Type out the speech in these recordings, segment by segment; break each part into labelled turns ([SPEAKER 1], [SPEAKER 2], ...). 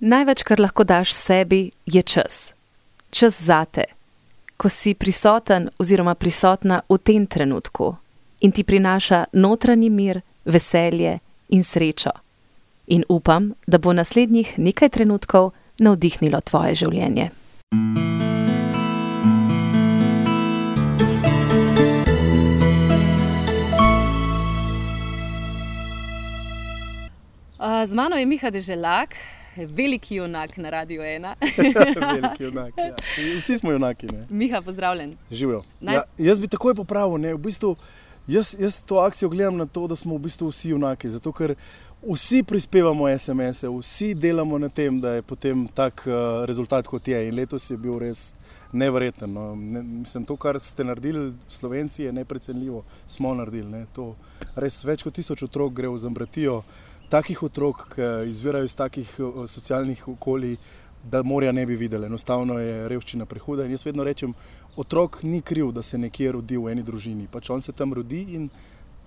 [SPEAKER 1] Največ, kar lahko daš sebi, je čas. Čas zate, ko si prisoten oziroma prisotna v tem trenutku in ti prinaša notranji mir, veselje in srečo. In upam, da bo naslednjih nekaj trenutkov navdihnilo tvoje življenje. Z mano je Miha Deželak, veliki junak na Radio 1.
[SPEAKER 2] veliki junak. Ja. Vsi smo junaki. Ne?
[SPEAKER 1] Miha, pozdravljen.
[SPEAKER 2] Živijo. Ja, jaz bi takoj popravil. Ne? V bistvu, jaz, jaz to akcijo gledam na to, da smo v bistvu vsi junaki. Zato, ker vsi prispevamo SMS-e, vsi delamo na tem, da je potem tak uh, rezultat, kot je. In letos je bil res. Nevreten. No. Ne, mislim, to, kar ste naredili, slovenci, je neprecenljivo. Smo naredili. Ne. To, res več kot tisoč otrok gre v Zambratijo, takih otrok, ki izvirajo iz takih socialnih okolij, da morja ne bi videli. Enostavno je revščina prehuda. In jaz vedno rečem, otrok ni kriv, da se nekje rodi v eni družini. Pač on se tam rodi in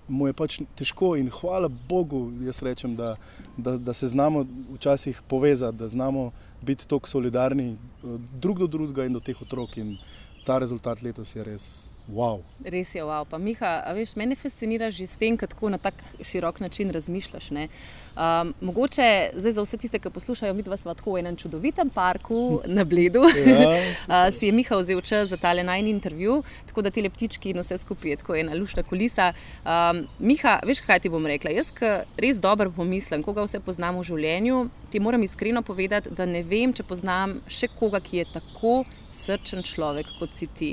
[SPEAKER 2] mu je pač težko. In hvala Bogu, jaz rečem, da, da, da se znamo včasih povezati, da znamo biti tako solidarni drug do drugega in do teh otrok. In ta rezultat letos je res Wow.
[SPEAKER 1] Res je, wow. pa Miha, veš, mene fascinira že s tem, kako na tak širok način razmišljaš. Um, mogoče zdaj za vse tiste, ki poslušajo, mi dva smo tako v enem čudovitem parku na Bledu. ja, uh, si je Miha vzel čas za tale najni intervju, tako da ti leptički in vse skupaj je tako ena lušna kulisa. Um, Miha, veš, kaj ti bom rekla? Jaz, res dobro pomislim, koga vse poznam v življenju, ti moram iskreno povedati, da ne vem, če poznam še koga, ki je tako srčen človek kot si ti.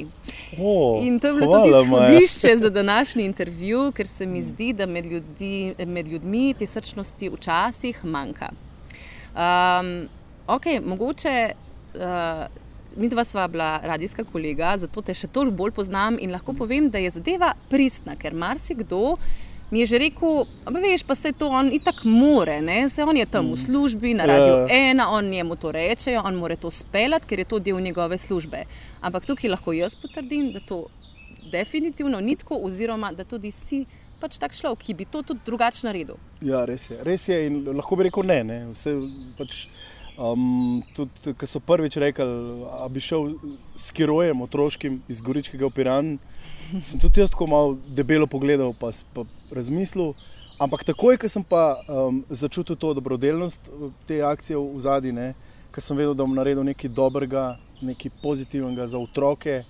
[SPEAKER 2] Oh.
[SPEAKER 1] In to je bilo tudi izhodišče za današnji intervju, ker se mi zdi, da med, ljudi, med ljudmi te srčnosti včasih manjka. Um, ok, mogoče. Uh, Mi dva sva bila radijska kolega, zato te še toliko bolj poznam in lahko povem, da je zadeva pristna, ker marsikdo mi je že rekel, veš, pa se to on itak more, ne? se on je tam v mm. službi, na radio yeah. Ja. ena, on njemu to reče, on more to speljati, ker je to del njegove službe. Ampak tukaj lahko jaz potrdim, da to definitivno ni tako, oziroma da tudi si pač tak človek, ki bi to tudi drugače naredil.
[SPEAKER 2] Ja, res je. Res je in lahko bi rekel ne. ne. Vse, pač, um, tudi, ko so prvič rekli, da bi šel s kirojem otroškim iz Goričkega opiran, sem tudi jaz tako malo debelo pogledal, pa, pa razmislil. Ampak takoj, ko sem pa um, začutil to dobrodelnost te akcije v zadnji, ker sem vedel, da bom naredil nekaj dobrega, nekaj pozitivnega za otroke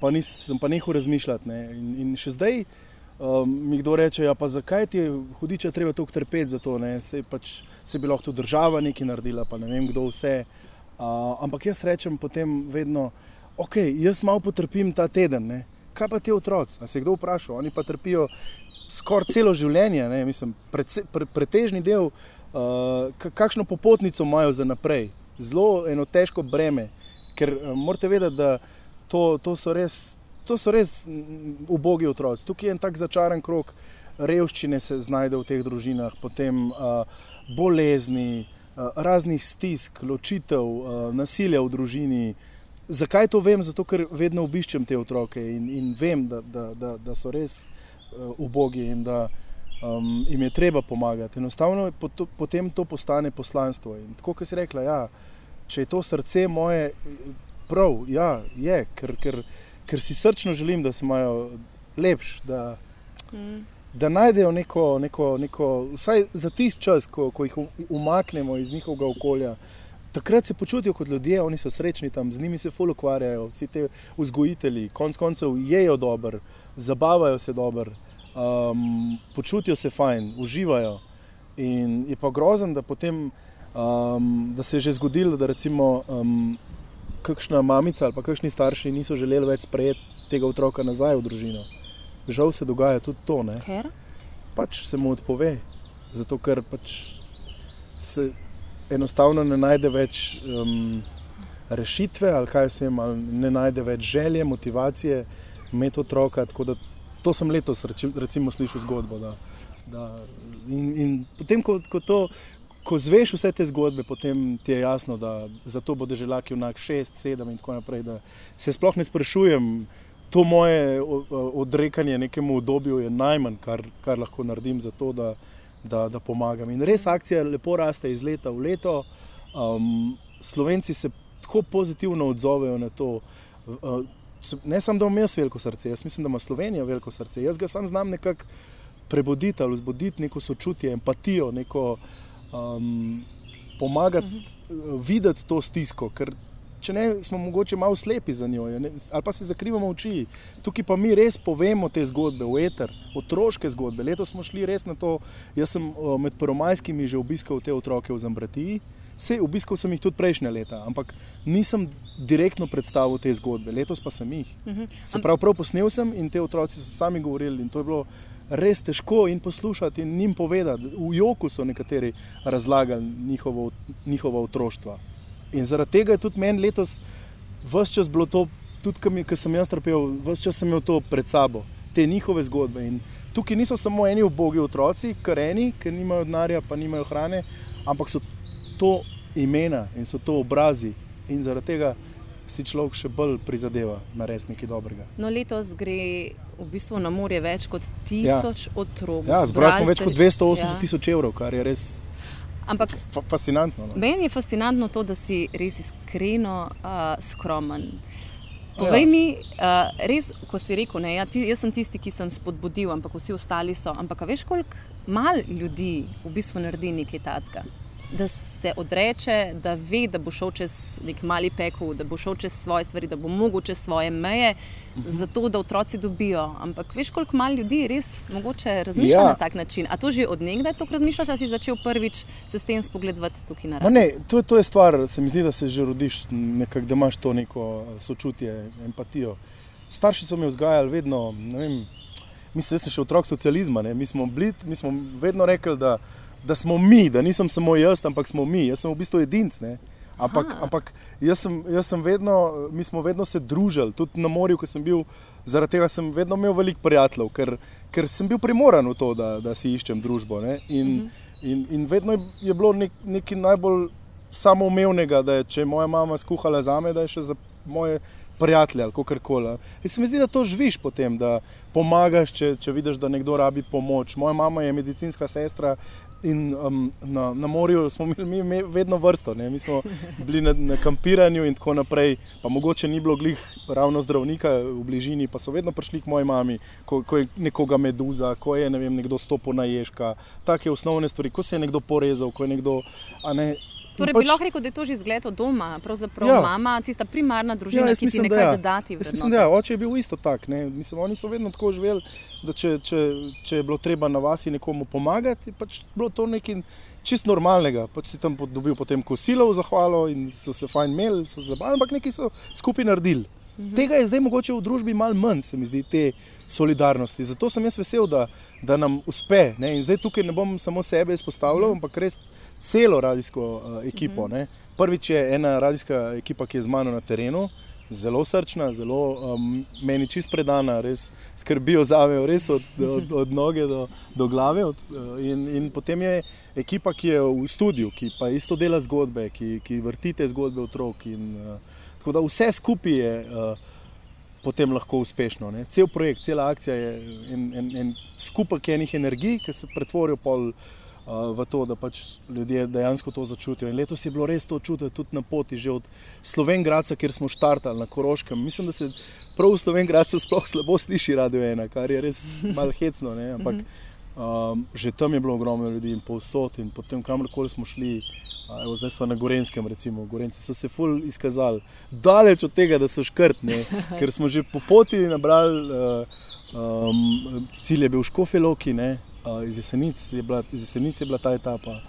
[SPEAKER 2] pa nisem pa nehal razmišljati. Ne. In, in še zdaj um, mi kdo reče, ja, pa zakaj ti je hudiče treba toliko trpeti za to, se, pač, se bi lahko država nekaj naredila, pa ne vem kdo vse. Uh, ampak jaz rečem potem vedno, ok, jaz malo potrpim ta teden, ne. kaj pa ti otroci, a se kdo vpraša, oni pa trpijo skoraj celo življenje, ne. mislim, prece, pre, pretežni del, uh, kakšno popotnico imajo za naprej, zelo eno težko breme, ker uh, morate vedeti, da to, to, so res, to so res ubogi otroci. Tukaj je en tak začaran krok, revščine se znajde v teh družinah, potem uh, bolezni, uh, raznih stisk, ločitev, uh, nasilja v družini. Zakaj to vem? Zato, ker vedno obiščem te otroke in, in vem, da, da, da, da so res uh, ubogi in da um, jim je treba pomagati. Enostavno potem to postane poslanstvo. In tako, kot si rekla, ja, če je to srce moje, prav, ja, je, ker, ker, ker si srčno želim, da se imajo lepš, da, mm. da najdejo neko, neko, neko, vsaj za tisti čas, ko, ko jih umaknemo iz njihovega okolja. Takrat se počutijo kot ljudje, oni so srečni tam, z njimi se fully ukvarjajo, vsi ti vzgojitelji, konec koncev jejo dobro, zabavajo se dobro, um, počutijo se fajn, uživajo. In je pa grozen, da, potem, um, da se je že zgodilo, da recimo um, kakšna mamica ali pa kakšni starši niso želeli več sprejeti tega otroka nazaj v družino. Žal se dogaja tudi to. Ne?
[SPEAKER 1] Ker?
[SPEAKER 2] Pač se mu odpove, zato ker pač se enostavno ne najde več um, rešitve, ali kaj se jim, ali ne najde več želje, motivacije imeti otroka. To sem letos recimo, slišal zgodbo. Da, da, in, in potem, ko, ko to ko zveš vse te zgodbe, potem ti je jasno, da za to bodo želaki vnak 6, 7 in tako naprej. Se sploh ne sprašujem, to moje odrekanje nekemu obdobju je najmanj, kar, kar lahko naredim za to, da, da, da pomagam. In res akcija lepo raste iz leta v leto. um, Slovenci se tako pozitivno odzovejo na to. Uh, ne samo, da imam jaz veliko srce, jaz mislim, da ima Slovenija veliko srce. Jaz ga sam znam nekako prebuditi ali vzbuditi neko sočutje, empatijo, neko um, pomagati uh -huh. videti to stisko. Ker če ne, smo mogoče malo slepi za njo, ne, ali pa se zakrivamo oči. Tukaj pa mi res povemo te zgodbe, v eter, otroške zgodbe. Letos smo šli res na to. Jaz sem uh, med prvomajskimi že obiskal te otroke v Zambratiji. Vse obiskal sem jih tudi prejšnje leta, ampak nisem direktno predstavil te zgodbe, letos pa sem jih. Uh -huh. Se pravi, prav posnel sem in te otroci so sami govorili in to je bilo res težko in poslušati in njim povedati. V joku so nekateri razlagali njihovo, njihovo otroštvo. In zaradi tega je tudi meni letos vse čas bilo to, tudi ko sem jaz trpel, vse čas sem imel to pred sabo, te njihove zgodbe. In tukaj niso samo eni ubogi otroci, kareni, ki nimajo denarja, pa nimajo hrane, ampak so to imena in so to obrazi. In zaradi tega si človek še bolj prizadeva narediti nekaj dobrega.
[SPEAKER 1] No, letos gre v bistvu na morje več kot tisoč ja. otrok.
[SPEAKER 2] Ja, zbrali smo več kot 280 ja. tisoč evrov, kar je res. Ampak fa fascinantno. No?
[SPEAKER 1] Meni je fascinantno to, da si res iskreno uh, skromen. Povej ja. mi, uh, res, ko si rekel, ne, ja, ti, jaz sem tisti, ki sem spodbudil, ampak vsi ostali so. Ampak veš, koliko malo ljudi v bistvu naredi nekaj tacka? Da se odreče, da ve, da bo šel čez nek mali pekel, da bo šel čez svoje stvari, da bo mogel čez svoje meje, mhm. zato da otroci dobijo. Ampak veš, koliko malo ljudi res mogoče razmišlja ja. na tak način. A to že od nekdaj tako razmišljaš, da si začel prvič se s tem spogledovati tukaj na
[SPEAKER 2] raven? To, to je stvar, se mi zdi, da se že rodiš, nekak, da imaš to neko sočutje, empatijo. Starši so me vzgajali vedno, ne vem. Mislim, da sem še otrok socializma. Mi smo, bili, mi smo vedno rekli, da da smo mi, da nisem samo jaz, ampak smo mi. Jaz sem v bistvu edinc. Ampak, ampak jaz, sem, jaz sem vedno, mi smo vedno se družili, tudi na morju, ko sem bil. Zaradi tega sem vedno imel veliko prijateljev, ker, ker sem bil primoran v to, da, da si iščem družbo. In, uh -huh. in, in vedno je bilo nek, nekaj najbolj samoumevnega, da je, če je moja mama skuhala za me, da je še za moje prijatelje ali kar koli. In se mi zdi, da to živiš potem, da pomagaš, če, če vidiš, da nekdo rabi pomoč. Moja mama je medicinska sestra, In um, na, na morju smo imeli mi vedno vrsto, ne? mi smo bili na, na kampiranju in tako naprej. Pa mogoče ni bilo glih ravno zdravnika v bližini, pa so vedno prišli k moji mami, ko, ko je nekoga meduza, ko je ne vem, nekdo stopil na ježka, take osnovne stvari, ko se je nekdo porezal, ko je nekdo. Ne,
[SPEAKER 1] Torej, pač, bi lahko rekel, da je to že zgled od doma, pravzaprav ja. mama, tista primarna družina, ja, ki ti nekaj ja. dodati.
[SPEAKER 2] Mislim, da ja. Oče je bil isto tak. Mislim, oni so vedno tako živeli, da če, če, če je bilo treba na vas nekomu pomagati, pač bilo to nekaj čist normalnega. Pač si tam dobil potem kosilo v zahvalo in so se fajn imeli, so se zabavali, ampak nekaj so skupaj naredili. Mhm. Tega je zdaj mogoče v družbi malo manj, se mi zdi, te solidarnosti. Zato sem jaz vesel, da, da nam uspe. Ne? In zdaj tukaj ne bom samo sebe izpostavljal, mhm. ampak res celo radijsko uh, ekipo. Ne? Prvič je ena radijska ekipa, ki je z mano na terenu. Zelo srčna, zelo um, meni čist predana, res skrbijo za me, res od, od, od noge do, do glave. Od, uh, in, in potem je ekipa, ki je v studiu, ki pa isto dela zgodbe, ki, ki vrtite zgodbe otrok. In, uh, Tako da vse skupaj je uh, potem lahko uspešno. Ne? Cel projekt, cela akcija je en, en, en skupek enih energij, ki se pretvorijo pol. V to, da pač ljudje dejansko to začutijo. In letos je bilo res to čutiti tudi na poti, že od Slovenija, kjer smo štartali na Koroškem. Mislim, da se prav v Sloveniji sploh slabo sliši radio ena, kar je res malo hecno. Ne? Ampak um, že tam je bilo ogromno ljudi in povsod, in potem kamorkoli smo šli. Evo, zdaj smo na Gorenskem, recimo. Gorenci so se ful izkazali, daleč od tega, da so škrtni, ker smo že po poti nabrali, uh, um, cilj je bil Škofeloki, uh, iz Jesenic je, je bila ta etapa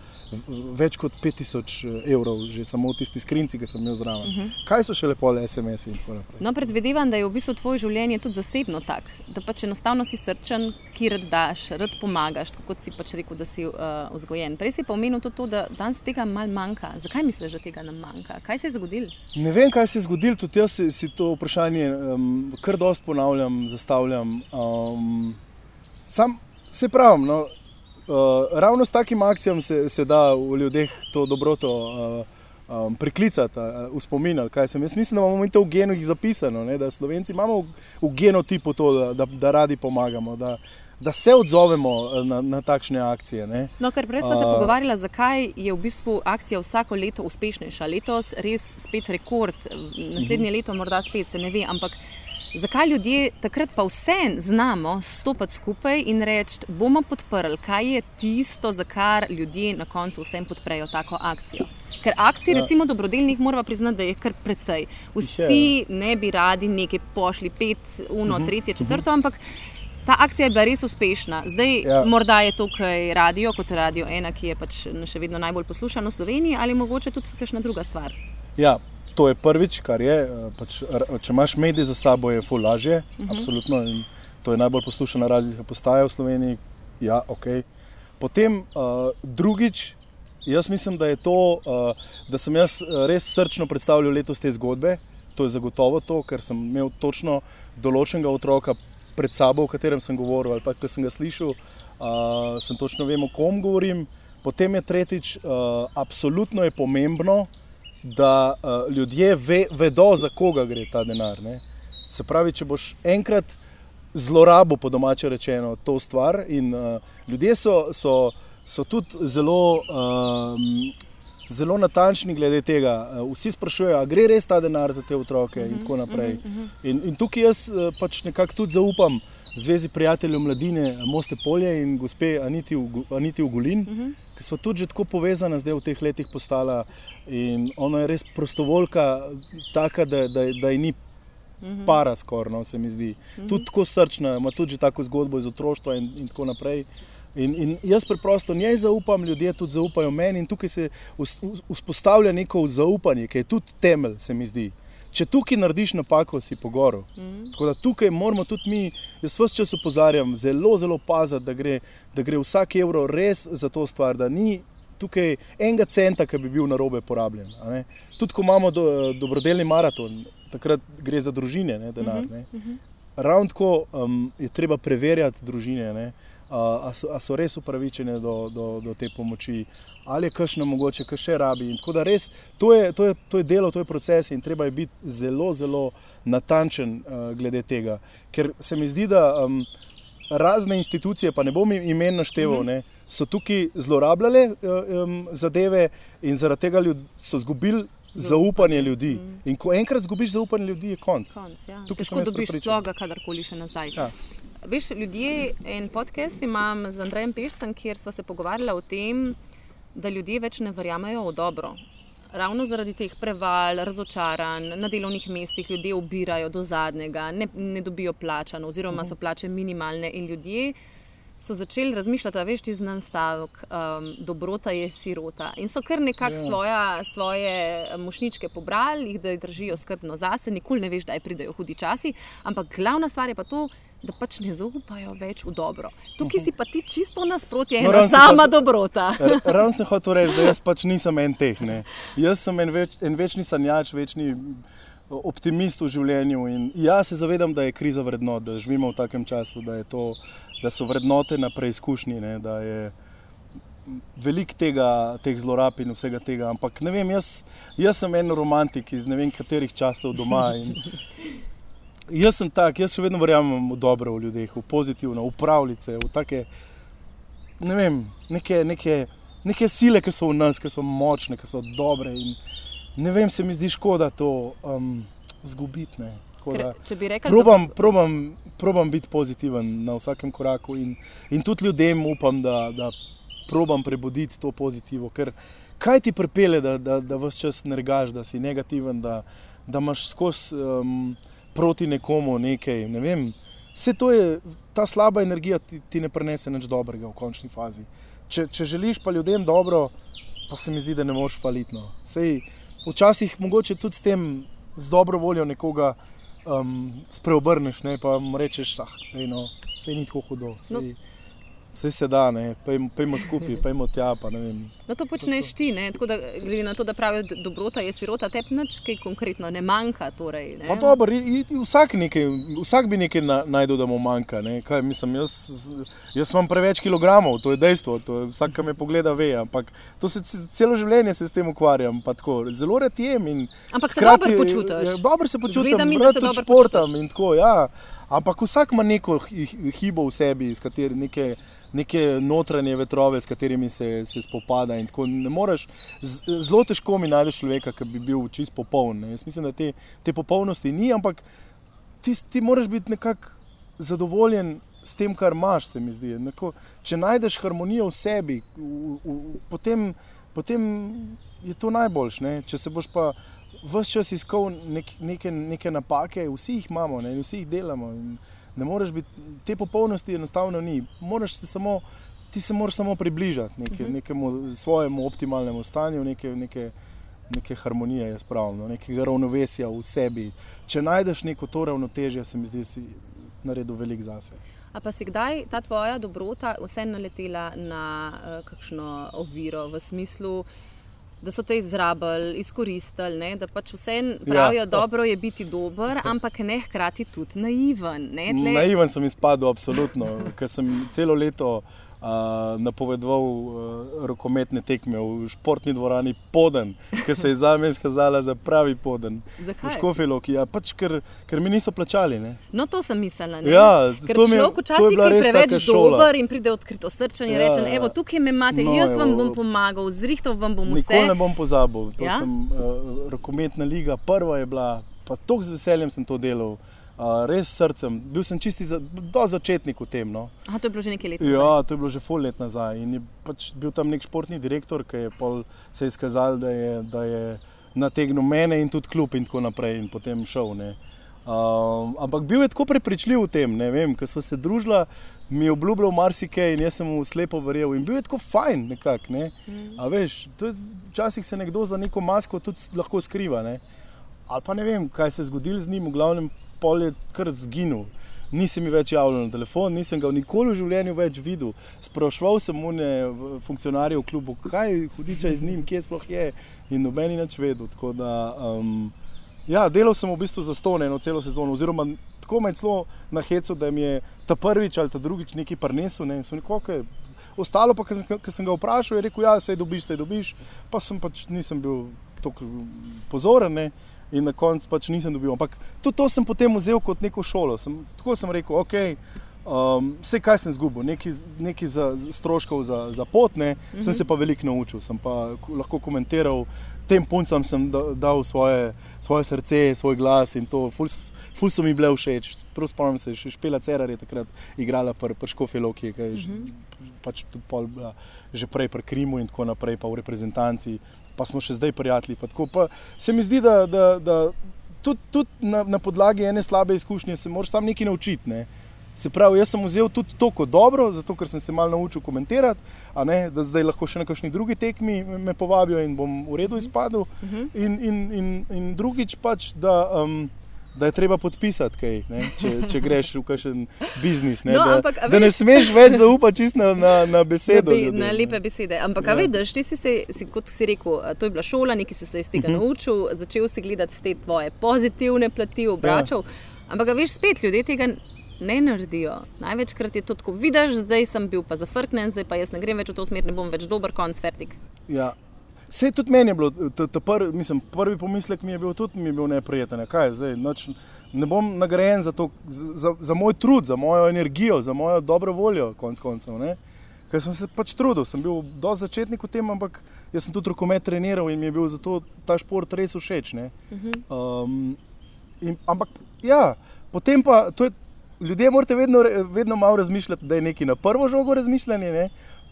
[SPEAKER 2] več kot 5000 evrov, že samo v tisti skrinci, ki sem imel zraven. Uh mhm. -huh. Kaj so še lepo le SMS in tako naprej?
[SPEAKER 1] No, predvidevam, da je v bistvu tvoje življenje tudi zasebno tak, da pač enostavno si srčen, ki rad daš, rad pomagaš, kot si pač rekel, da si uh, vzgojen. Prej si pa omenil tudi to, da danes tega malo manjka. Zakaj misliš, da tega nam manjka? Kaj se je zgodilo?
[SPEAKER 2] Ne vem, kaj se je zgodilo, tudi jaz si, si to vprašanje um, kar dost ponavljam, zastavljam. Um, sam se pravim. No, Uh, ravno s takim akcijam se, se da v ljudeh to dobroto uh, um, priklicati, uspominjati, kaj sem. Jaz mislim, da imamo to v genih zapisano, ne, da Slovenci imamo v, v genotipu to, da, da, da radi pomagamo. Da, Da se odzovemo na, na takšne akcije. Ne?
[SPEAKER 1] No, ker prej smo se uh, pogovarjali, zakaj je v bistvu akcija vsako leto uspešnejša. Letos res spet rekord, naslednje uh mhm. -huh. leto morda spet se ne ve. Ampak zakaj ljudje takrat pa vse znamo stopiti skupaj in reči, bomo podprli, kaj je tisto, za kar ljudje na koncu vsem podprejo tako akcijo. Ker akcij, ja. recimo dobrodelnih, moramo priznati, da je kar precej. Vsi ne bi radi nekaj pošli, pet, uno, uh mhm. -huh. tretje, četrto, ampak. Ta akcija je bila res uspešna. Zdaj, ja. morda je tukaj radio, kot radio ena, ki je pač še vedno najbolj poslušana v Sloveniji, ali mogoče tudi kakšna druga stvar.
[SPEAKER 2] Ja, to je prvič, kar je. Eh, pač, če imaš medije za sabo, je ful lažje. Uh mhm. -huh. Absolutno. In to je najbolj poslušana razlika postaja v Sloveniji. Ja, ok. Potem uh, drugič, jaz mislim, da je to, uh, da sem jaz res srčno predstavljal letos te zgodbe. To je zagotovo to, ker sem imel točno določenega otroka pred sabo, o katerem sem govoril, ali pa ki sem ga slišal, uh, sem točno vem, o kom govorim. Potem je tretjič, uh, absolutno je pomembno, da uh, ljudje ve, vedo, za koga gre ta denar. Ne? Se pravi, če boš enkrat zlorabil, po domače rečeno, to stvar, in uh, ljudje so, so, so tudi zelo, um, zelo natančni glede tega. Uh, vsi sprašujejo, ali gre res ta denar za te otroke, uh -huh, in tako naprej. Uh -huh. in, in tukaj jaz uh, pač nekako tudi zaupam. Zvezi prijateljev mladine Moste Polje in gospe Aniti Ugolin, uh -huh ki smo tudi tako povezani, zdaj v teh letih postala. In ona je res prostovoljka, taka, da, da, da je ni mhm. para, skoraj, no, se mi zdi. Mhm. Tudi tako srčna, ima tudi tako zgodbo iz otroštva in, in tako naprej. In, in jaz preprosto njej zaupam, ljudje tudi zaupajo meni, in tukaj se vzpostavlja neko zaupanje, ki je tudi temelj, se mi zdi če tukaj narediš napako, si pogoril. Mm. Tako da tukaj moramo tudi mi, jaz vse čas opozarjam, zelo, zelo paziti, da gre, da gre vsak evro res za to stvar, da ni tukaj enega centa, ki bi bil na robe porabljen. Tudi ko imamo do, dobrodelni maraton, takrat gre za družine, ne, denar. Mm -hmm. Ravno tako um, je treba preverjati družine. Ne ali so, so res upravičene do, do, do te pomoči, ali je kakšno mogoče, kaj še rabi. Tako da res to je, to je, to je delo, to je proces in treba je biti zelo, zelo natančen uh, glede tega. Ker se mi zdi, da um, razne institucije, pa ne bom imen našteval, mm -hmm. so tukaj zlorabljale um, zadeve in zaradi tega so izgubili. Zaupanje ljudi. Mm. In ko enkrat izgubiš zaupanje ljudi, je konc. konc
[SPEAKER 1] ja. Težko dobiš človeka, kadarkoli še nazaj. Ja. Veš, ljudje in podcast imam z Andrejem Pirsom, kjer smo se pogovarjali o tem, da ljudje več ne verjamejo v dobro. Ravno zaradi teh preval, razočaranj na delovnih mestih, ljudje ubirajo do zadnjega, ne, ne dobijo plačano, oziroma so plače minimalne. In ljudje so začeli razmišljati, da veš, ti znan stavek, um, dobrota je sirota. In so kar nekako yeah. Ja. svoja, svoje mošničke pobrali, jih da jih držijo skrbno zase, nikoli ne veš, da pridejo hudi časi. Ampak glavna stvar je pa to, da pač ne zaupajo več v dobro. Tukaj si pa ti čisto nasprotje, no, ena sama hot, dobrota.
[SPEAKER 2] Ravno sem hotel reči, da jaz pač nisem en teh. Ne. Jaz sem en, več, en večni sanjač, večni optimist v življenju. In jaz se zavedam, da je kriza vrednot, da živimo v takem času, da, to, da so vrednote na preizkušnji. Ne, da je Veliko tega, teh zlorab in vsega tega, ampak ne vem, jaz, jaz sem en romantik iz ne vem katerih časov doma. In, jaz sem tak, jaz še vedno verjamem v dobro v ljudeh, v pozitivno, v pravljice, v take, ne vem, neke, neke, neke sile, ki so v nas, ki so močne, ki so dobre. In ne vem, se mi zdi škoda to um, zgubiti. Če bi rekel, probam, da probam, probam biti pozitiven na vsakem koraku in, in tudi ljudem upam, da, da probam prebuditi to pozitivno. Ker kaj ti pripelje, da, da, da vse čas nergaš, da si negativen, da, da imaš skozi. Um, proti nekomu nekaj. Ne vem, vse to je, ta slaba energija ti, ti ne prenese nič dobrega v končni fazi. Če, če želiš pa ljudem dobro, pa se mi zdi, da ne moreš falitno. Sej, včasih mogoče tudi s tem, z dobro voljo nekoga um, spreobrneš, ne pa mu rečeš, ah, ej, no, sej ni tako hudo. Sej, no. Vse se da, ne, pejmo, pejmo skupaj, pejmo tja. Pa,
[SPEAKER 1] no, to počneš ti, ne? tako da glede na to, da pravijo, da dobrota je sirota, te nič kaj konkretno ne manjka. Torej, ne?
[SPEAKER 2] Dober, i, i, vsak, nekaj, vsak bi nekaj na, najdel, da mu manjka. Kaj, mislim, jaz, jaz imam preveč kilogramov, to je dejstvo, to je, vsak, ki me pogleda, ve. Ampak se, celo življenje se s tem ukvarjam. Tako, zelo rad jem.
[SPEAKER 1] Ampak se dobro počutiš.
[SPEAKER 2] Dobro se počutim, da se športam in tako. Ja. Ampak vsak ima neko hibo v sebi, iz katerih nekaj neke notranje vetrove, s katerimi se, se spopada. Moreš, zelo težko mi najdeš človeka, ki bi bil čist popoln. Ne. Jaz mislim, da te, te popolnosti ni, ampak ti, ti moraš biti nekako zadovoljen s tem, kar imaš. Neko, če najdeš harmonijo v sebi, v, v, potem, potem je to najboljš. Ne. Če se boš pa. Ves čas iskal nek, neke, neke napake, vsi jih imamo, ne, vsi jih delamo. In, ne moreš biti, te popolnosti enostavno ni. Se samo, ti se moraš samo približati neke, uh mhm. -huh. nekemu svojemu optimalnemu stanju, neke, neke, neke harmonije, je spravno, nekega ravnovesja v sebi. Če najdeš neko to ravnotežje, se mi zdi, si naredil velik zase.
[SPEAKER 1] A pa si kdaj ta tvoja dobrota vseeno naletela na uh, kakšno oviro v smislu, da so te izrabili, izkoristili, ne? da pač vse ja. pravijo, ja. je biti dober, ampak ne hkrati tudi naiven. Ne?
[SPEAKER 2] Tle... Naiven sem izpadel, absolutno, ker sem celo leto napovedoval uh, rokometne tekme v športni dvorani Poden, ki se je za me izkazala za pravi Poden.
[SPEAKER 1] Zakaj?
[SPEAKER 2] Škofiloki, ja, pač ker, ker mi niso plačali. Ne?
[SPEAKER 1] No, to sem mislila.
[SPEAKER 2] Ja,
[SPEAKER 1] ker človek včasih je preveč dober in pride odkrito srčanje in ja, reče: Evo, tukaj me imate, no, jaz vam bom pomagal, zrihtal vam bom vse.
[SPEAKER 2] Nikoli ne bom pozabil. Ja? Sem, uh, rokometna liga, prva je bila, pa tako z veseljem sem to delal res srcem. Bil sem čisti za, do začetnika v tem. No.
[SPEAKER 1] Aha, to je bilo že nekaj let
[SPEAKER 2] nazaj. Ja, to je bilo že pol let nazaj. In je pač bil tam nek športni direktor, ki je se je izkazal, da je, da je nategnil mene in tudi kljub in tako naprej in potem šel. Um, ampak bil je tako prepričljiv v tem, ker smo se družili, mi je obljubljal marsikaj in jaz sem mu slepo verjel. In bil je tako fajn, nekak, ne? mm. veš. Včasih se nekdo za neko masko tudi lahko skriva. Ne? Ali pa ne vem, kaj se je zgodilo z njim, v glavnem pol je kar zginil. Nisem mi več javljal na telefon, nisem ga nikoli v življenju več videl. Sprašval sem mu, funkcionarje v klubu, kaj hudiča z njim, kje sploh je, in noben je več vedel. Da, um, ja, delal sem v bistvu za stone eno celo sezono, oziroma tako me celo na hecu, da mi je ta prvič ali ta drugič nekaj prinesel. Ne, Ostalo pa, ker sem ga vprašal, je rekel, da ja, se dobiš, se dobiš, pa sem pač nisem bil tako pozoren. Ne in na koncu pač nisem dobil. Ampak tudi to sem potem vzel kot neko šolo. Sem, tako sem rekel, ok. Um, vse, kaj sem izgubil, nekaj za stroškov za, za pot, ne, mm -hmm. sem se pa veliko naučil, sem pa lahko komentiral, tem puncem sem dal svoje, svoje srce, svoj glas in to, ful, ful so mi bile všeč. Prav spomnim se, še Špela Cerar je takrat igrala pri pr Škofiloki, ki je mm -hmm. pač tudi pol, že prej pri Krimu in tako naprej, pa v reprezentanci pa smo še zdaj prijatelji. Pa pa se mi zdi, da, da, da tudi, tudi na, na podlagi ene slabe izkušnje se moraš sam nekaj naučiti. Ne? Se pravi, jaz sem vzel tudi to kot dobro, zato ker sem se malo naučil komentirati, ne, da zdaj lahko še na kakšni drugi tekmi me povabijo in bom v redu izpadel. Uh mhm. -huh. in, in, in, in drugič pač, da. Um, da je treba podpisati, kaj, če, če greš v kakšen biznis. Ne, no, da, ampak, da ne smeš več zaupati na, na, na besedo.
[SPEAKER 1] Na, na lepe besede. Ampak, ja. veš, ti si se, si, kot si rekel, to je bila šola, nekaj si se iz tega uh mhm. -huh. naučil, začel si gledati te tvoje pozitivne plati, obračal. Ja. Ampak, veš, spet ljudje tega. Ne naredijo. Največkrat je to tako, vidiš, zdaj sem bil pa zafrknen, zdaj pa jaz ne grem več v to smer, ne bom več dober, konc, vertik.
[SPEAKER 2] Ja, Vse tudi meni je bilo, ta prvi, mislim, prvi pomislek mi je bil tudi mi je bil neprijeten. Kaj, zdaj, noč, ne bom nagrajen za, to, za, za moj trud, za mojo energijo, za mojo dobro voljo, konc koncev. Ker sem se pač trudil, sem bil do začetnika v tem, ampak jaz sem tudi rokomet treniral in mi je bil zato ta šport res všeč. Um, in, ampak ja, potem pa. Ljudje morate vedno, vedno malo razmišljati, da je nekaj na prvo žogo razmišljanje, ne?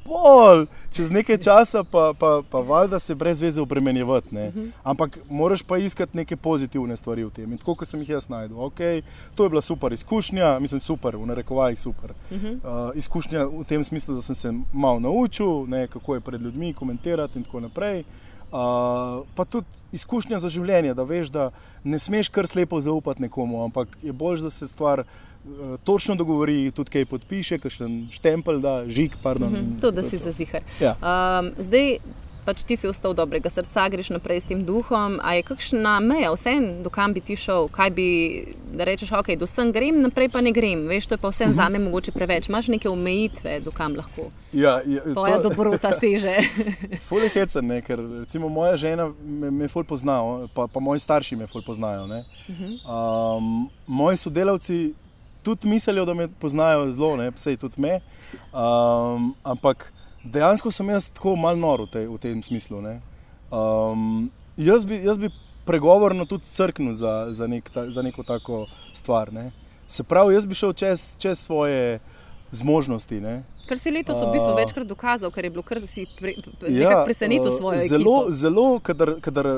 [SPEAKER 2] Pol, čez nekaj časa pa, pa, pa valjda se brez veze obremenjevati. Uh mhm. -huh. Ampak moraš pa iskati neke pozitivne stvari v tem. In tako kot sem jih jaz najdel, okay, to je bila super izkušnja, mislim, super, v narekovajih super. Uh -huh. uh, izkušnja v tem smislu, da sem se malo naučil, ne, kako je pred ljudmi komentirati in tako naprej. Uh, pa tudi izkušnja za življenje, da veš, da ne smeš kar slepo zaupati nekomu, ampak je bolj, da se stvar uh, točno dogovori, tudi kaj podpiše, kakšen štempelj, da žig. Pardon,
[SPEAKER 1] mm -hmm. To, da si zazihar.
[SPEAKER 2] Ja.
[SPEAKER 1] Um, zdaj, pač ti si ostal dobrega srca, greš naprej s tem duhom. A je kakšna meja, vse, dokam bi ti šel, kaj bi, rečeš, ok, do sem grem, naprej pa ne grem. Veš, to je pa vse za me mogoče preveč. Imáš neke omejitve, dokam lahko.
[SPEAKER 2] Ja, ja,
[SPEAKER 1] Tvoja to... dobrota seže.
[SPEAKER 2] Ful je hecen, ne? ker recimo moja žena me, me ful pozna, pa, pa moji starši me ful poznajo. Um, moji sodelavci tudi mislijo, da me poznajo zelo, ne, vse tudi me. Um, ampak dejansko sem jaz tako malo nor v, te, v tem smislu. Um, jaz, bi, jaz bi pregovorno tudi crknil za, za, nek, ta, za neko tako stvar. Ne? Se pravi, jaz bi šel čez, čez svoje zmožnosti. Ne?
[SPEAKER 1] Kar si letos v bistvu večkrat dokazal, ker je bilo kar si pre, ja, presenetil svojo
[SPEAKER 2] zelo,
[SPEAKER 1] ekipo.
[SPEAKER 2] Zelo, kadar, kadar,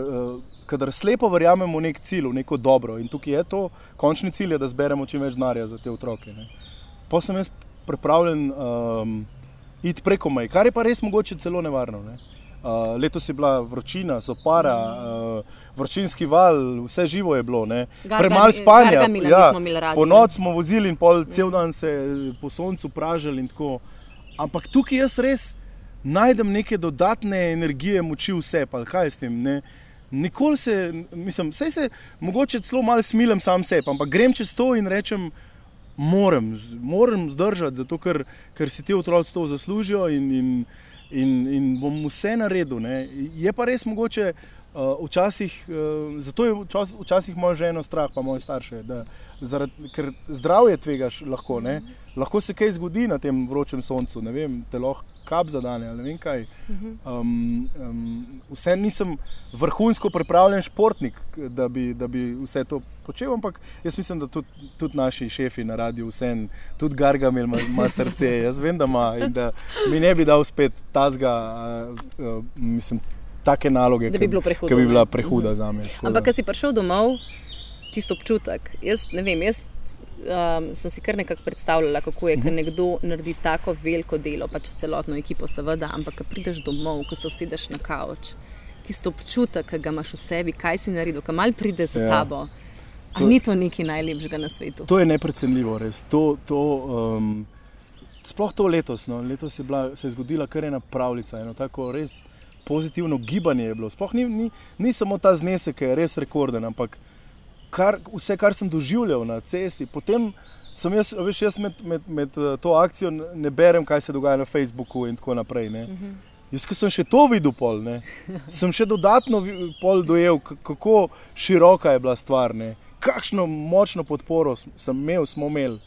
[SPEAKER 2] kadar slepo verjamemo v nek cilj, v neko dobro. In tukaj je to, končni cilj je, da zberemo čim več denarja za te otroke. Pa sem jaz pripravljen. Um, iti preko meje, kar je pa res mogoče celo nevarno. Ne? Uh, letos je bila vročina, so para, uh, vročinski val, vse živo je bilo, premalo spanja. Ja, po noč smo vozili in pol, cel dan se po soncu pražili. Ampak tukaj jaz res najdem neke dodatne energije, moči, vse, pa kaj s tem. Ne? Nikoli se, mislim, se mogoče celo malo smilem sam sebi, ampak grem čez to in rečem, moram, moram zdržati, zato ker, ker si ti otroci to zaslužijo in, in, in, in bom vse naredil. Ne. Je pa res mogoče. Uh, včasih, uh, zato je včas, včasih moja žena strah, pa moje starše, da, zaradi, ker zdravje tvegaš lahko. Ne? Lahko se kaj zgodi na tem vročem soncu, ne vem, te lahko kap za dan ali ne vem kaj. Um, um, vse nisem vrhunsko pripravljen športnik, da bi, da bi vse to počel, ampak jaz mislim, da tudi, tudi naši šefi na radiju, vse tudi Gargamel ima, ima srce, jaz vem, da ima in da mi ne bi dal spet tazga, uh, uh, mislim, take naloge,
[SPEAKER 1] ki bi,
[SPEAKER 2] bi bila prehuda za me.
[SPEAKER 1] Ampak, ko si prišel domov, tisto občutek, jaz ne vem, jaz um, sem si kar nekako predstavljala, kako je, ker nekdo naredi tako veliko delo, pač s celotno ekipo, seveda, ampak ko prideš domov, ko se usedeš na kavč, tisto občutek, ki ga imaš v sebi, kaj si naredil, kam mal pride za ja. tabo. To, ni to nekaj najlepšega na svetu.
[SPEAKER 2] To je neprecenljivo, res. To, to, um, sploh to letos. No. Letos je bila, se je zgodila kar ena pravljica, eno tako res pozitivno gibanje je bilo. Sploh ni, ni, ni samo ta znesek, ki je res rekorden, ampak kar, vse, kar sem doživljal na cesti. Potem sem jaz, veš, jaz med, med, med eh, to akcijo ne berem, kaj se dogaja na Facebooku in tako naprej. Ne. Mhm. Jaz, ki sem še to videl, pol, ne, sem še dodatno pol dojel, kako široka je bila stvar, ne. kakšno močno podporo sem imel, smo imeli,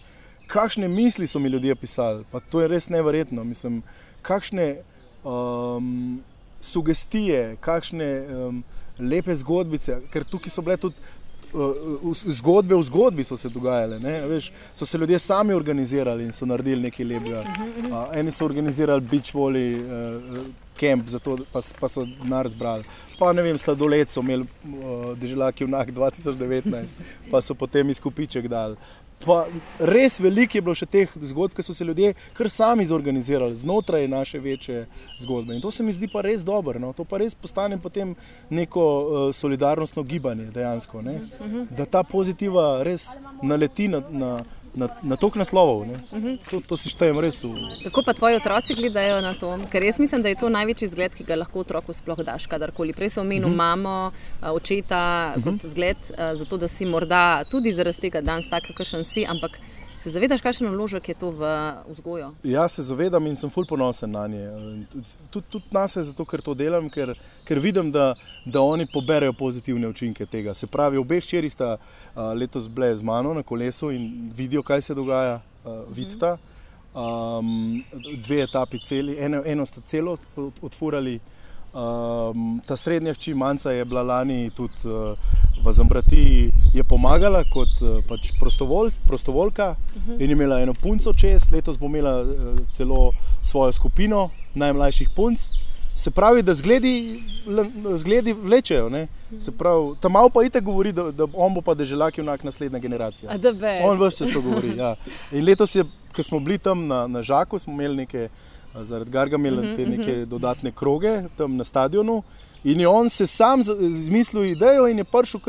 [SPEAKER 2] kakšne misli so mi ljudje pisali. Pa to je res neverjetno. Mislim, kakšne um, sugestije, kakšne um, lepe zgodbice, ker tukaj so bile tudi zgodbe v zgodbi so se dogajale. Veš, so se ljudje sami organizirali in so naredili nekaj lepega. Uh, eni so organizirali beach volley uh, camp, zato pa, pa so denar zbrali. Pa ne vem, sladoled so imeli uh, deželaki v NAK 2019, pa so potem izkupiček dali. Pa res veliko je bilo še teh zgodb, ki so se ljudje kar sami zorganizirali znotraj naše večje zgodbe. In to se mi zdi pa res dobro. No? To pa res postane potem neko uh, solidarnostno gibanje dejansko. Ne? Da ta pozitiva res naleti na, na, na, na tok naslovov. To, to si štejem res. V...
[SPEAKER 1] Kako pa tvoji otroci gledajo na to? Ker jaz mislim, da je to največji zgled, ki ga lahko otroku sploh daš kadarkoli. Prej sem omenil uh -huh. mamo, očeta uh -huh. kot zgled, zato da si morda tudi zaradi tega danes tak, kakršen si, ampak Se zavedaš, kakšen vložek je to v vzgojo?
[SPEAKER 2] Ja, se zavedam in sem fulj ponosen na nje. Tudi tud nas je zato, ker to delam, ker, ker vidim, da, da oni poberajo pozitivne učinke tega. Se pravi, obe hčeri sta uh, letos bile z mano na kolesu in vidijo, kaj se dogaja, uh, vidita. Um, dve etapi celi, eno, eno sta celo odfurali. Um, ta srednja hči Manca je bila lani tudi uh, v Zambrati, je pomagala kot uh, pač prostovolj, prostovoljka uh -huh. in imela eno punco čez, letos bo imela uh, celo svojo skupino najmlajših punc. Se pravi, da zgledi, zgledi vlečejo. Tam malo pa ite govori, da, da on bo pa deželak junak naslednja generacija. On vse to govori. Ja. In letos, ko smo bili tam na, na Žaku, smo imeli nekaj zaradi Gargamela uh -huh, te neke uh -huh. dodatne kroge tam na stadionu. In je on se sam zmislil idejo in je prišel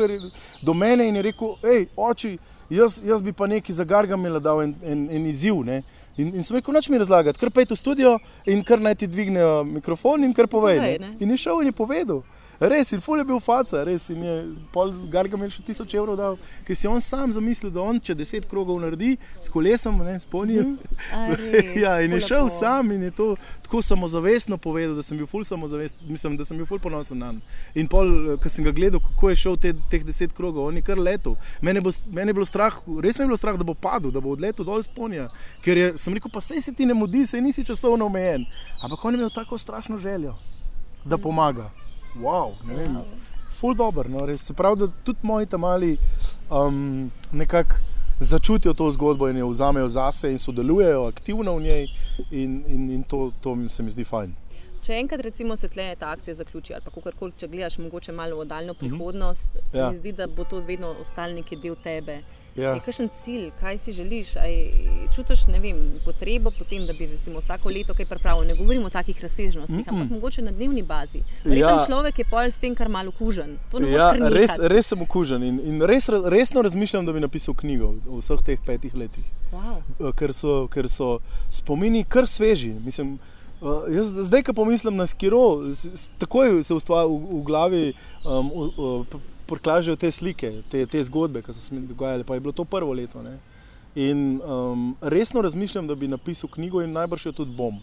[SPEAKER 2] do mene in je rekel, hej, oči, jaz, jaz bi pa nekaj za Gargamela dal en, en, en izziv. Ne? In, in sem rekel, noč mi razlagati, kar pejte v studio in kar naj ti dvignejo mikrofon in kar povej.
[SPEAKER 1] Povej,
[SPEAKER 2] in je šel in je povedal. Res, in ful je bil faca, res. In je pol Gargamel še tisoč evrov dal, ker si on sam zamislil, da on če deset krogov naredi s kolesom, ne spomnim.
[SPEAKER 1] Mm.
[SPEAKER 2] ja, in je šel sam in je to tako samozavestno povedal, da sem bil ful samozavesten, mislim, da sem bil ful ponosen na njega. In pol, ko sem ga gledal, kako je šel te, teh deset krogov, on je kar letel. Mene, bo, mene je bilo strah, res me je bilo strah, da bo padel, da bo odletel dol iz ponja. Ker je, sem rekel, pa sej se ti ne mudi, sej nisi časovno omejen. Ampak on je imel tako strašno željo, da pomaga wow, ne vem, ful dobr. No, res. Se pravi, da tudi moji tam mali um, nekako začutijo to zgodbo in jo vzamejo zase in sodelujejo aktivno v njej, in, in, in to, to se mi zdi fajn.
[SPEAKER 1] Če enkrat recimo se tle ta akcija zaključi, ali pa kakorkoli, če gledaš mogoče malo v daljno prihodnost, mm -hmm. se ja. mi zdi, da bo to vedno ostal neki del tebe. Ja. Kakšen cilj, kaj si želiš? Aj, čutiš vem, potrebo potem, da bi recimo, vsako leto kaj pripravil? Ne govorimo o takih razsežnostih, mm -mm. ampak mogoče na dnevni bazi. Ja. Človek je pol s tem, kar malo okužen.
[SPEAKER 2] Ja, res, res sem okužen in, in res, resno razmišljam, da bi napisal knjigo v vseh teh petih letih.
[SPEAKER 1] Wow.
[SPEAKER 2] Eh, ker, so, ker so spomini kar sveži. Mislim, Uh, jaz, zdaj, ko pomislim na skiro, takoj se ustvari v, v glavi um, uh, prikažejo te slike, te, te zgodbe, ki so se mi dogajale. Pa je bilo to prvo leto. Ne? In um, resno razmišljam, da bi napisal knjigo in najbrž jo tudi bom.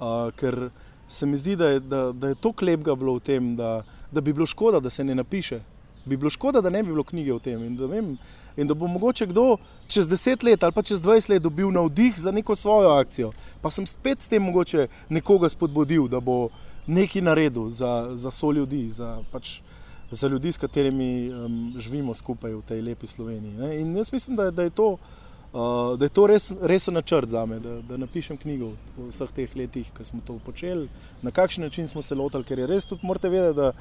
[SPEAKER 2] Uh, ker se mi zdi, da je, da, da je to klepga bilo v tem, da, da bi bilo škoda, da se ne napiše. Bi bilo škoda, da ne bi bilo knjige o tem. In da, vem, in da bo mogoče kdo čez deset let ali pa čez dvajset let dobil navdih za neko svojo akcijo. Pa sem spet s tem mogoče nekoga spodbudil, da bo nekaj naredil za, za so ljudi. Za, pač, za ljudi, s katerimi um, živimo skupaj v tej lepi Sloveniji. Ne? In jaz mislim, da, da je to, uh, da je to res, resen načrt za me, da, da napišem knjigo v vseh teh letih, ki smo to počeli, na kakšen način smo se lotili, ker je res tudi morate vedeti, da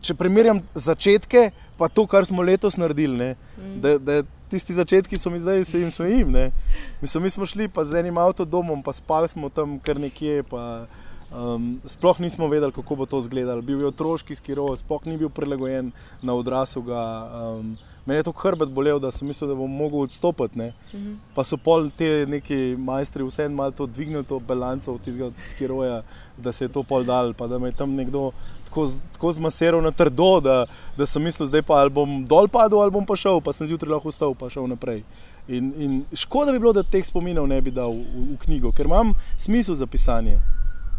[SPEAKER 2] če primerjam začetke, pa to, kar smo letos naredili, ne, mm. da, da tisti začetki so mi zdaj, se jim svojim. Mi, mi smo šli pa z enim avtodomom, pa spali smo tam kar nekje. Pa, Um, sploh nismo vedeli, kako bo to izgledalo. Bil je otroški skiro, sploh ni bil prilagojen na odraslega. Um, meni je to hrbet bolel, da sem mislil, da bom mogel odstopiti. Uh mhm. -huh. Pa so pol te neki majstri vseeno malo to dvignili, to balanco od tistega skiroja, da se je to pol dal, pa da me je tam nekdo tako, tako zmasiral na trdo, da, da sem mislil, zdaj pa ali bom dol padel ali bom pa šel, pa sem zjutraj lahko vstal in šel naprej. In, in škoda bi bilo, da teh spominov ne bi dal v, v, v knjigo, ker imam smisel za pisanje.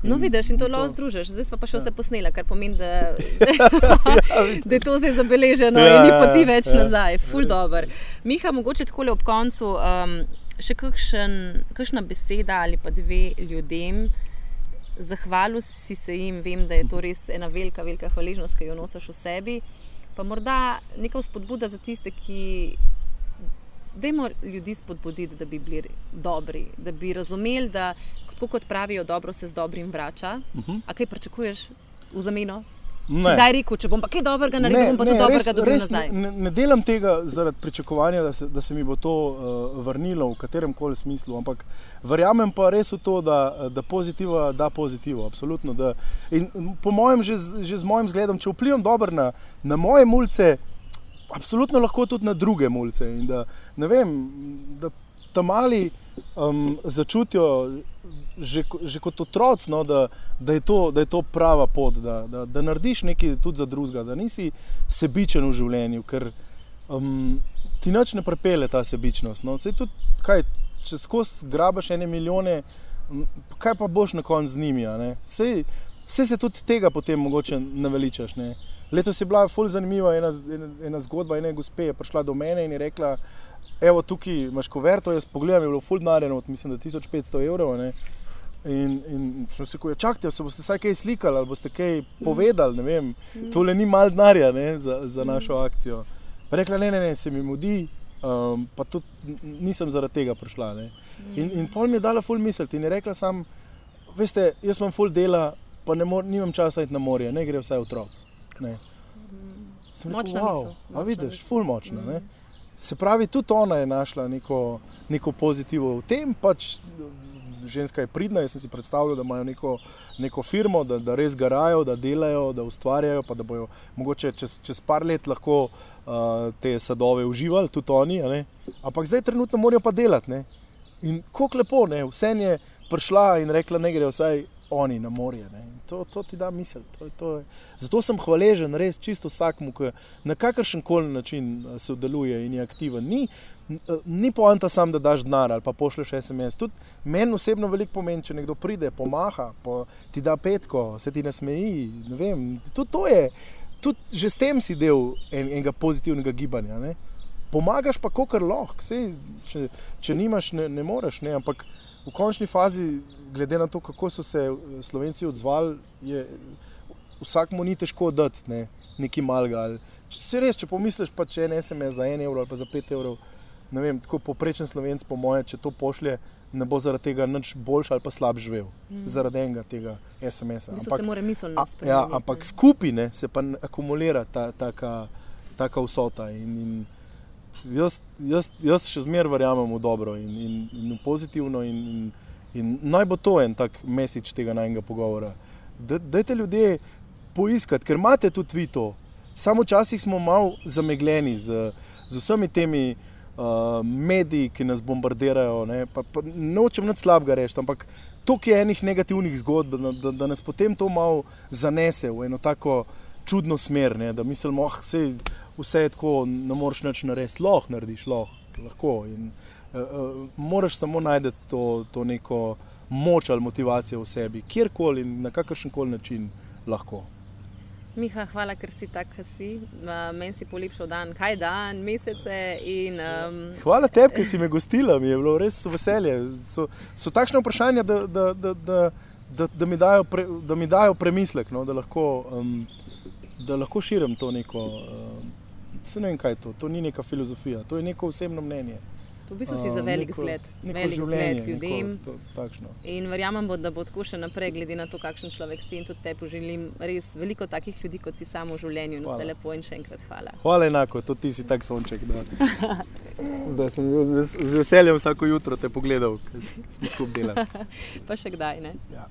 [SPEAKER 1] No, vidiš, in to lahko združiš. Zdaj smo pa še vse ja. posneli, kar pomeni, da, da je to zdaj zabeleženo ja, in ni poti več ja, nazaj. Ful dobr. Miha, mogoče tako ob koncu um, še kakšen, kakšna beseda ali pa dve ljudem. Zahvalil si se jim, vem, da je to res ena velika, velika hvaležnost, ki jo nosiš v sebi. Pa morda neka spodbuda za tiste, ki. Dajmo ljudi spodbuditi, da bi bili dobri, da bi razumeli, da tako kot pravijo, dobro se z dobrim vrača. Uh mhm. -huh. A kaj pričakuješ v zameno? Zdaj rekel, če bom pa kaj dobrega naredil, bom pa to dobrega dobil nazaj.
[SPEAKER 2] Ne, ne delam tega zaradi pričakovanja, da se, da se mi bo to uh, vrnilo v katerem koli smislu, ampak verjamem pa res v to, da, da pozitiva da pozitivo. Absolutno. Da, in po mojem, že, že z mojim zgledom, če vplivam dobro na, na moje mulce, absolutno lahko tudi na druge mulce. In da, vem, da tam mali um, začutijo že, že kot otroci, no, da, da, da je to prava pot, da, da, da narediš nekaj tudi za drugega, da nisi sebičen v življenju, ker um, ti noč ne prepele ta sebičnost. No. Tudi, kaj, če skozi grabaš ene milijone, kaj pa boš na koncu z njimi? Vse se tudi tega potem mogoče naveličaš. Ne. Letos je bila fully zanimiva ena, ena, ena zgodba. Ena gospe je prišla do mene in je rekla: Evo, tukaj imaš koverto, jaz pogledam, je bilo fully narejeno, mislim, da 1500 evrov. Ne. In, in smo se rekli, čakajte, se boste vsaj kaj slikali ali boste kaj povedali. Mm. To le ni malo denarja za, za našo akcijo. Pa rekla, ne, ne, ne, se mi mudi, um, pa tudi nisem zaradi tega prišla. In, in pol mi je dala ful misel in je rekla, sam, veste, jaz imam ful dela, pa ne mor, nimam časa iti na morje, ne gre vsaj otroci.
[SPEAKER 1] Močna wow, misel.
[SPEAKER 2] A vidiš, ful močna. Mm. Se pravi, tudi ona je našla neko, neko pozitivo v tem. Pač, ženska je pridna. Jaz sem si predstavljal, da imajo neko, neko firmo, da, da res garajo, da delajo, da ustvarjajo, pa da bojo mogoče čez, čez par let lahko uh, te sadove uživali, tudi oni. Ampak zdaj trenutno morajo pa delati. Ne? In kako lepo, ne? vse je prišla in rekla, ne gre vsaj oni na morje. To, to ti da misel. To, to Zato sem hvaležen res čisto vsakmu, ki na kakršen koli način eh, sodeluje in je aktiven. Ni, eh, ni poanta sam, da daš denar ali pa pošleš SMS. Tudi meni osebno veliko pomeni, če nekdo pride, pomaha, po, ti da petko, se ti nasmeji. Tudi to je. Tudi že s tem si del en, enega pozitivnega gibanja. Ne? Pomagaš pa, kako lahko, če, če nimaš, ne, ne moreš. Ne? Ampak v končni fazi, glede na to, kako so se eh, Slovenci odzvali, je vsakmu ni težko dati ne, nekaj malega. Se res, če pomisliš, pa če en SMS za en evro ali pa za pet evrov, ne vem, tako poprečen Slovenc, po moje, če to pošlje. Ne bo zaradi tega nič boljši ali pa slab živel, mm. zaradi enega tega SMS-a.
[SPEAKER 1] Ampak,
[SPEAKER 2] ja, ampak skupine se pa akumulira ta, taka, taka vsota. In, in jaz, jaz, jaz še zmeraj verjamem v dobro in, in, in v pozitivno. In, in, in naj bo to en tak mesič tega najmenjega pogovora. Dajte ljudje poiskati, ker imate tudi vi to. Samo včasih smo malo zamegljeni z, z vsemi temi uh, mediji, ki nas bombardirajo. Ne pa, pa, nočem nič slabega reči, ampak toliko je enih negativnih zgodb, da, da, da nas potem to malo zanese v eno tako čudno smer, ne, da mislimo, da oh, vse je tako, ne moreš več narediti, lahko narediš, lahko. In, uh, uh, moraš samo najti to, to neko moč ali motivacijo v sebi, kjerkoli in na kakršen koli način lahko.
[SPEAKER 1] Miha, hvala, ker si tak, ki si. Meni si polepšal dan, kaj dan, mesece. In, um...
[SPEAKER 2] Hvala tebi, ki si me gostila, mi je bilo res veselje. So, so takšne vprašanja, da, da, da, da, da, da, mi, dajo pre, da mi dajo premislek, no, da, lahko, um, da lahko širim to neko. Um, ne vem, kaj je to. To ni neka filozofija, to je neko osebno mnenje.
[SPEAKER 1] V bistvu si za velik neko, zgled, neko velik zgled ljudem. In verjamem, bo, da bo tako še naprej, glede na to, kakšen človek si in tudi te poželim. Res veliko takih ljudi, kot si samo v življenju. In vse lepo in še enkrat hvala.
[SPEAKER 2] Hvala enako, tudi ti si tak sonček. Da, da sem bil z veseljem vsako jutro te pogledal, ki smo skupaj delali.
[SPEAKER 1] pa še kdaj ne.
[SPEAKER 2] Ja.